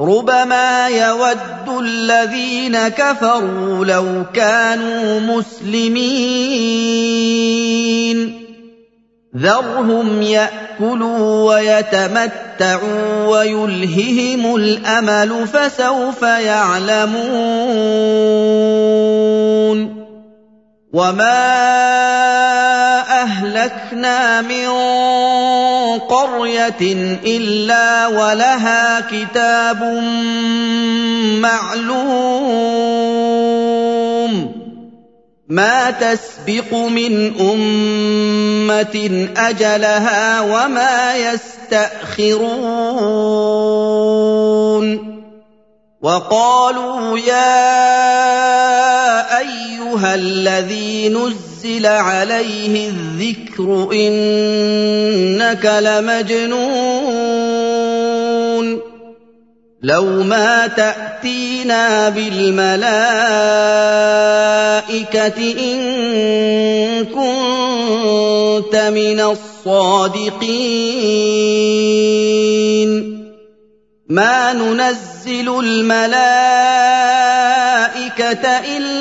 ربما يود الذين كفروا لو كانوا مسلمين. ذرهم يأكلوا ويتمتعوا ويلههم الأمل فسوف يعلمون. وما أهلكنا من قرية إلا ولها كتاب معلوم ما تسبق من أمة أجلها وما يستأخرون وقالوا يا أيها الذي نزل عليه الذكر إنك لمجنون لو ما تأتينا بالملائكة إن كنت من الصادقين ما ننزل الملائكة إلا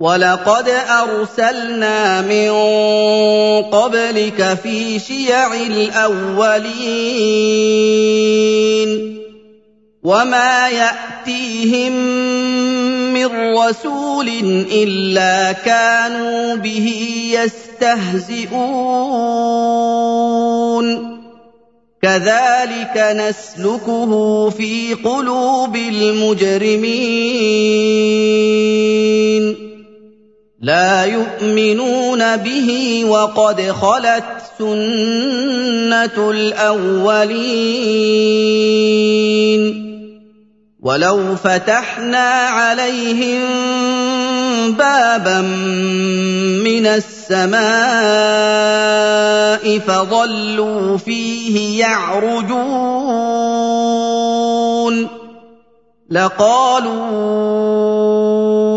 وَلَقَدْ أَرْسَلْنَا مِن قَبْلِكَ فِي شِيَعِ الْأَوَّلِينَ وَمَا يَأْتِيهِم مِّن رَّسُولٍ إِلَّا كَانُوا بِهِ يَسْتَهْزِئُونَ كَذَٰلِكَ نَسْلُكُهُ فِي قُلُوبِ الْمُجْرِمِينَ لا يؤمنون به وقد خلت سنة الأولين. ولو فتحنا عليهم بابا من السماء فظلوا فيه يعرجون. لقالوا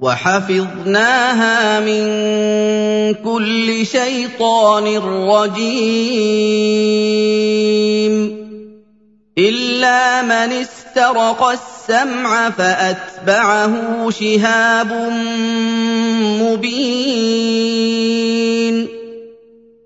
وحفظناها من كل شيطان رجيم. إلا من استرق السمع فأتبعه شهاب مبين.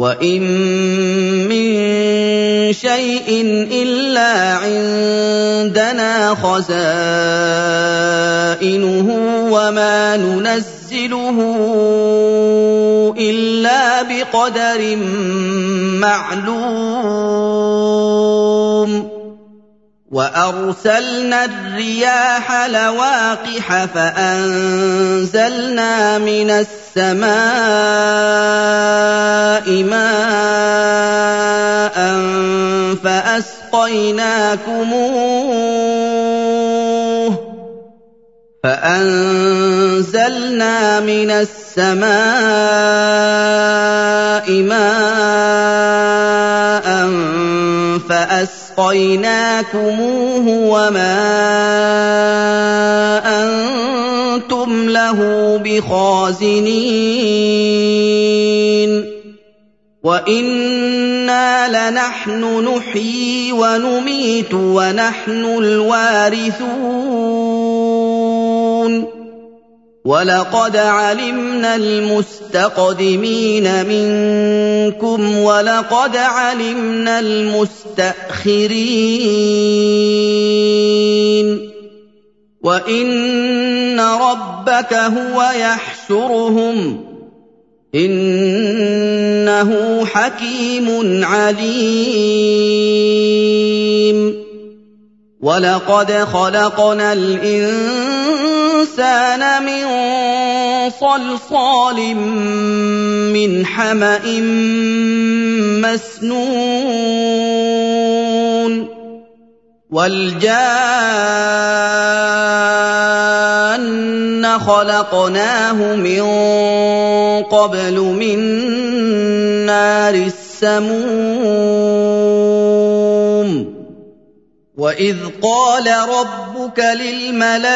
وان من شيء الا عندنا خزائنه وما ننزله الا بقدر معلوم وارسلنا الرياح لواقح فانزلنا من السماء ماء فأسقيناكموه فَأَنزَلْنَا مِنَ السَّمَاءِ مَاءً فَأَسْقَيْنَاكُمُوهُ وَمَا لَهُ بِخَازِنِينَ وَإِنَّا لَنَحْنُ نُحْيِي وَنُمِيتُ وَنَحْنُ الْوَارِثُونَ وَلَقَدْ عَلِمْنَا الْمُسْتَقْدِمِينَ مِنكُمْ وَلَقَدْ عَلِمْنَا الْمُسْتَأْخِرِينَ وَإِنَّ رَبَّكَ هُوَ يَحْشُرُهُمْ إِنَّهُ حَكِيمٌ عَلِيمٌ وَلَقَدْ خَلَقْنَا الْإِنسَانَ مِن صَلْصَالٍ مِّنْ حَمَإٍ مَّسْنُونٍ وَالْجَانَّ خَلَقْنَاهُ مِن قَبْلُ مِن نَّارِ السَّمُومِ. وَإِذْ قَالَ رَبُّكَ لِلْمَلَائِكَةِ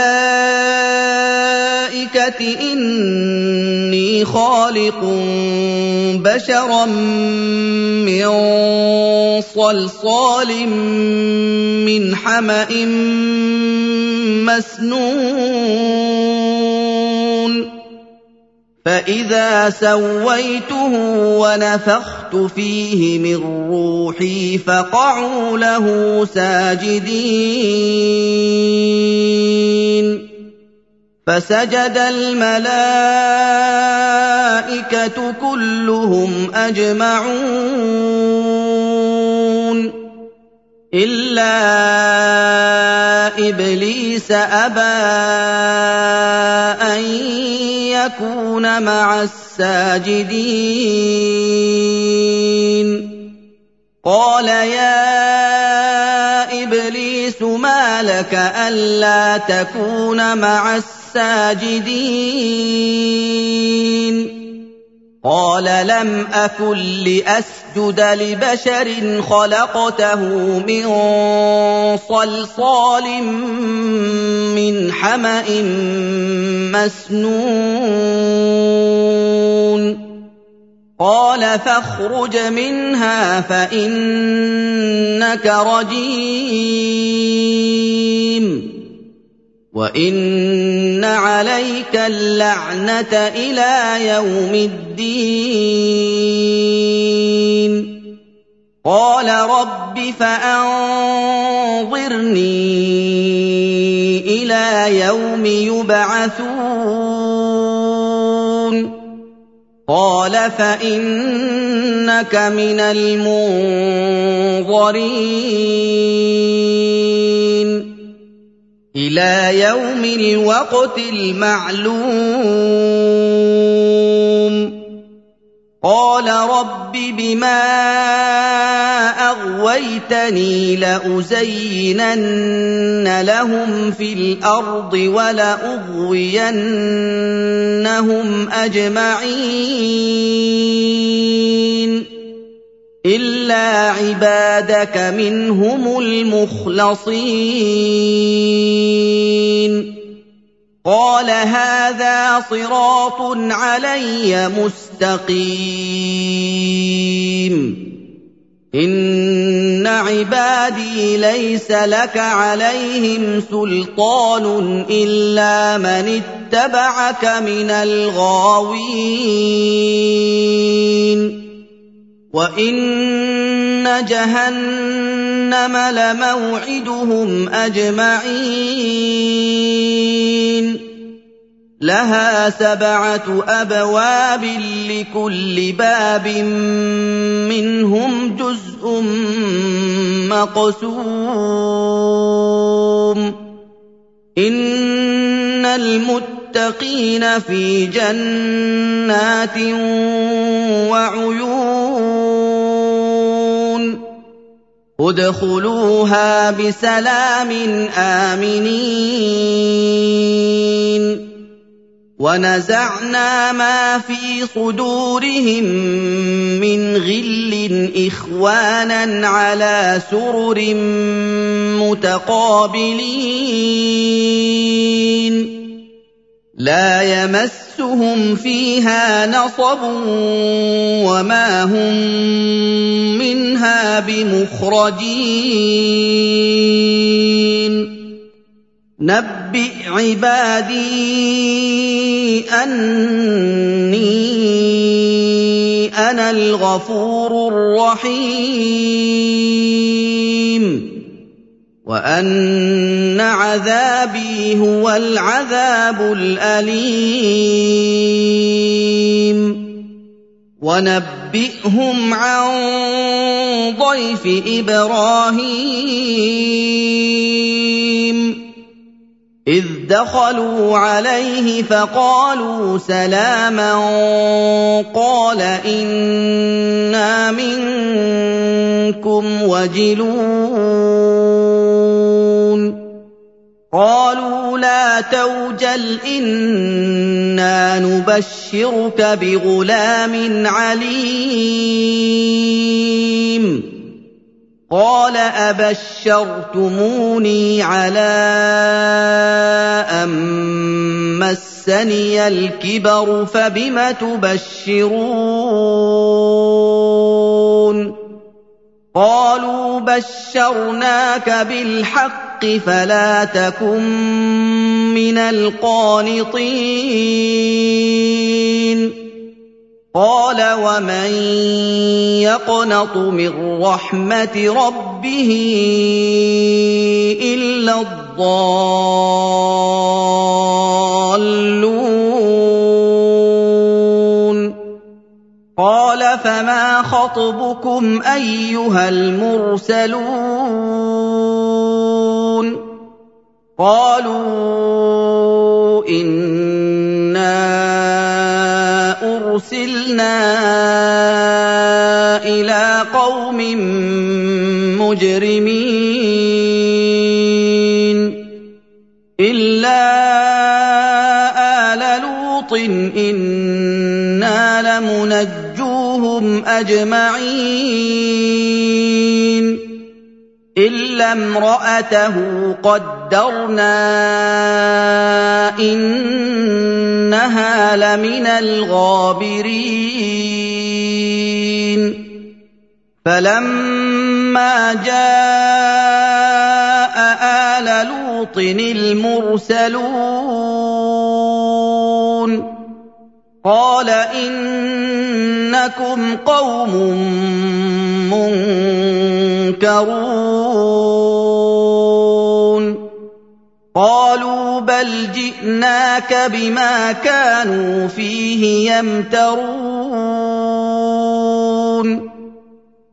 إِنِّي خَالِقٌ بَشَرًا مِّن صَلْصَالٍ مِّنْ حَمَإٍ مَّسْنُونٍ فَإِذَا سَوَّيْتُهُ وَنَفَخْتُ فِيهِ مِن رُّوحِي فَقَعُوا لَهُ سَاجِدِينَ فَسَجَدَ الْمَلَائِكَةُ كُلُّهُمْ أَجْمَعُونَ إِلَّا إِبْلِيسَ أَبَىٰ أَن يَكُونَ مَعَ السَّاجِدِينَ قَالَ يَا إِبْلِيسُ مَا لَكَ أَلَّا تَكُونَ مَعَ السَّاجِدِينَ قَالَ لَمْ أَكُن لِّأَسْجُدَ لِبَشَرٍ خَلَقْتَهُ مِن صَلْصَالٍ مِّنْ حَمَإٍ مَّسْنُونٍ. قَالَ فَاخْرُجْ مِنْهَا فَإِنَّكَ رَجِيمٌ. وَإِنَّ عَلَيْكَ اللَّعْنَةَ إِلَىٰ يَوْمِ الدِّينِ قَالَ رَبِّ فَأَنظِرْنِي إِلَىٰ يَوْمِ يُبْعَثُونَ قَالَ فَإِنَّكَ مِنَ الْمُنظَرِينَ إِلَىٰ يَوْمِ الْوَقْتِ الْمَعْلُومِ. قَالَ رَبِّ بِمَا أَغْوَيْتَنِي لَأُزَيِّنَنَّ لَهُمْ فِي الْأَرْضِ وَلَأُغْوِيَنَّهُمْ أَجْمَعِينَ. إِلَّا عِبَادَكَ مِنْهُمُ الْمُخْلَصِينَ قَالَ هَٰذَا صِرَاطٌ عَلَيَّ مُسْتَقِيمٌ إِنَّ عِبَادِي لَيْسَ لَكَ عَلَيْهِمْ سُلْطَانٌ إِلَّا مَنِ اتَّبَعَكَ مِنَ الْغَاوِينَ وَإِنَّ جَهَنَّمَ لَمَوْعِدُهُمْ أَجْمَعِينَ لَهَا سَبْعَةُ أَبْوَابٍ لِّكُلِّ بَابٍ مِّنْهُمْ جُزْءٌ مَّقْسُومٌ إِنَّ الْمُتَّقِينَ فِي جَنَّاتٍ وَعُيُونٍ ادخلوها بسلام آمنين. ونزعنا ما في صدورهم من غل إخوانا على سرر متقابلين. لا يمسهم فيها نصب وما هم منها بمخرجين. نبئ عبادي أني أنا الغفور الرحيم. وان عذابي هو العذاب الاليم ونبئهم عن ضيف إبراهيم اذ دخلوا عليه فقالوا سلاما قال أنا منكم وجلون قالوا لا توجل إنا نبشرك بغلام عليم. قال أبشرتموني على أن مسني الكبر فبم تبشرون؟ قالوا بشرناك بالحق فلا تكن من القانطين. قال ومن يقنط من رحمة ربه إلا الضالون. قال فما خطبكم أيها المرسلون؟ قالوا إنا أُرْسِلْنَا إِلَىٰ قَوْمٍ مُّجْرِمِينَ إِلَّا آلَ لُوطٍ إِنَّا لَمُنَجُّوهُمْ أَجْمَعِينَ إِلَّا امْرَأَتَهُ قَدَّرْنَا إِنَّهَا لَمِنَ الْغَابِرِينَ فَلَمَّا جَاءَ آلَ لُوطٍ الْمُرْسَلُونَ قَالَ إِنَّكُمْ قَوْمٌ مُّنكَرُونَ قالوا بل جئناك بما كانوا فيه يمترون.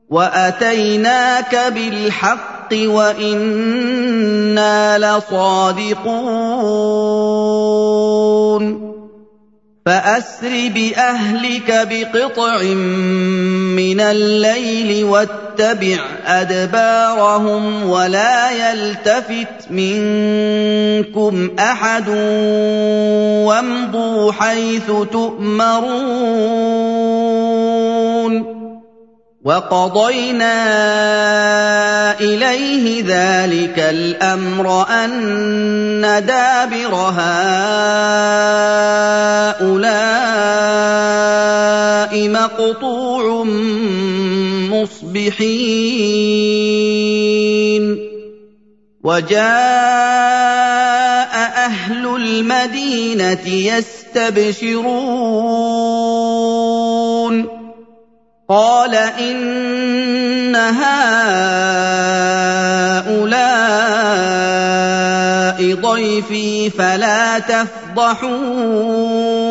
وأتيناك بالحق وإنا لصادقون. فأسر بأهلك بقطع من الليل واتبع أدبارهم ولا يلتفت منكم أحد وامضوا حيث تؤمرون وَقَضَيْنَا إِلَيْهِ ذَٰلِكَ الْأَمْرَ أَنَّ دَابِرَ هَٰؤُلَاءِ مَقْطُوعٌ مُّصْبِحِينَ وَجَاءَ أَهْلُ الْمَدِينَةِ يَسْتَبْشِرُونَ. قال إن هؤلاء ضيفي فلا تفضحون.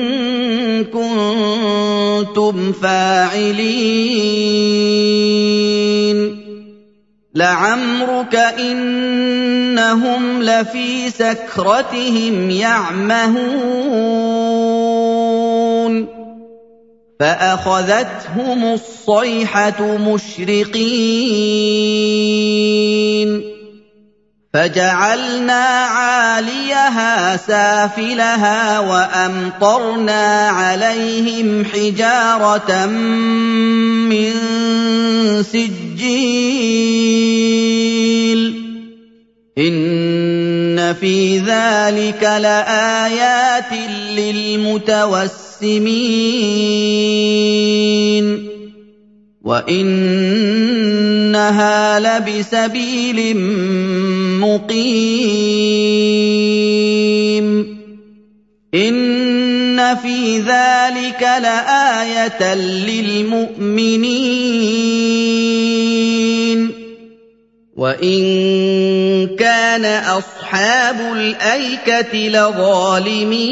كُنتُمْ فَاعِلِينَ. لَعَمْرُكَ إِنَّهُمْ لَفِي سَكْرَتِهِمْ يَعْمَهُونَ. فَأَخَذَتْهُمُ الصَّيْحَةُ مُشْرِقِينَ. فَجَعَلْنَا عَالِيَهَا سَافِلَهَا وَأَمْطَرْنَا عَلَيْهِمْ حِجَارَةً مِّن سِجِّيلٍ. إِنَّ فِي ذَٰلِكَ لَآيَاتٍ لِّلْمُتَوَسِّمِينَ. وَإِنَّهَا لَبِسَبِيلٍ مُّقِيمٍ إِنَّ فِي ذَٰلِكَ لَآيَةً لِّلْمُؤْمِنِينَ وَإِن كَانَ أَصْحَابُ الْأَيْكَةِ لَظَالِمِينَ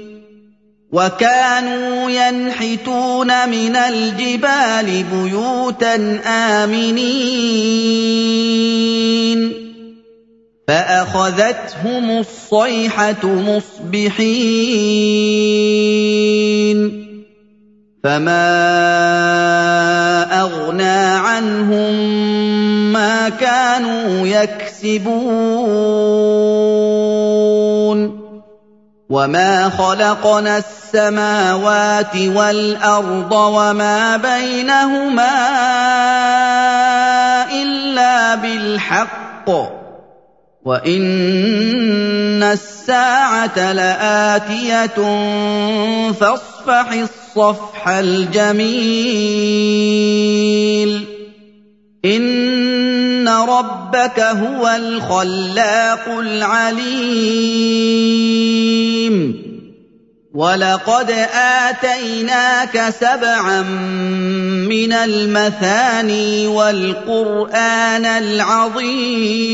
وَكَانُوا يَنْحِتُونَ مِنَ الْجِبَالِ بُيُوتًا آمِنِينَ. فَأَخَذَتْهُمُ الصَّيْحَةُ مُصْبِحِينَ. فَمَا أَغْنَىٰ عَنْهُم مَّا كَانُوا يَكْسِبُونَ. وَمَا خَلَقْنَا السَّمَاوَاتِ وَالْأَرْضَ وَمَا بَيْنَهُمَا إِلَّا بِالْحَقِّ وَإِنَّ السَّاعَةَ لَآتِيَةٌ فَاصْفَحِ الصَّفْحَ الْجَمِيلَ إِنَّ رَبَّكَ هُوَ الْخَلَّاقُ الْعَلِيمُ وَلَقَدْ آتَيْنَاكَ سَبْعًا مِّنَ الْمَثَانِي وَالْقُرْآنَ الْعَظِيمَ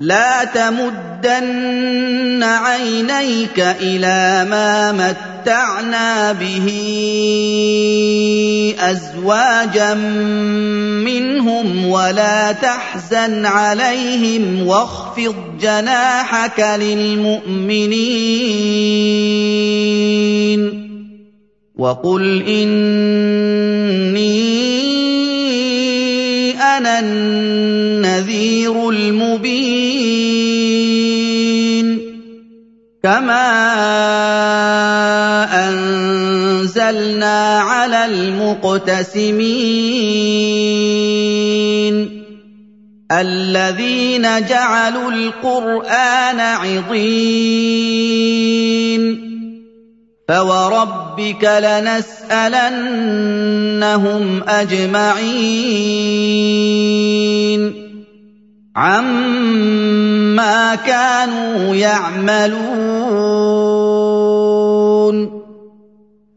لَا تَمُدَّنَّ عَيْنَيْكَ إِلَىٰ مَا مَتَّعْنَا بِهِ أَزْوَاجًا مِّنْهُمْ وَلَا تَحْزَنْ عَلَيْهِمْ وَاخْفِضْ جَنَاحَكَ لِلْمُؤْمِنِينَ وَقُلْ إِنِّي أَنَا النَّذِيرُ الْمُبِينُ كَمَا أَنزَلْنَا عَلَى الْمُقْتَسِمِينَ. الَّذِينَ جَعَلُوا الْقُرْآنَ عِضِينَ. فَوَرَبِّكَ لَنَسْأَلَنَّهُمْ أَجْمَعِينَ. عَمَّا كَانُوا يَعْمَلُونَ.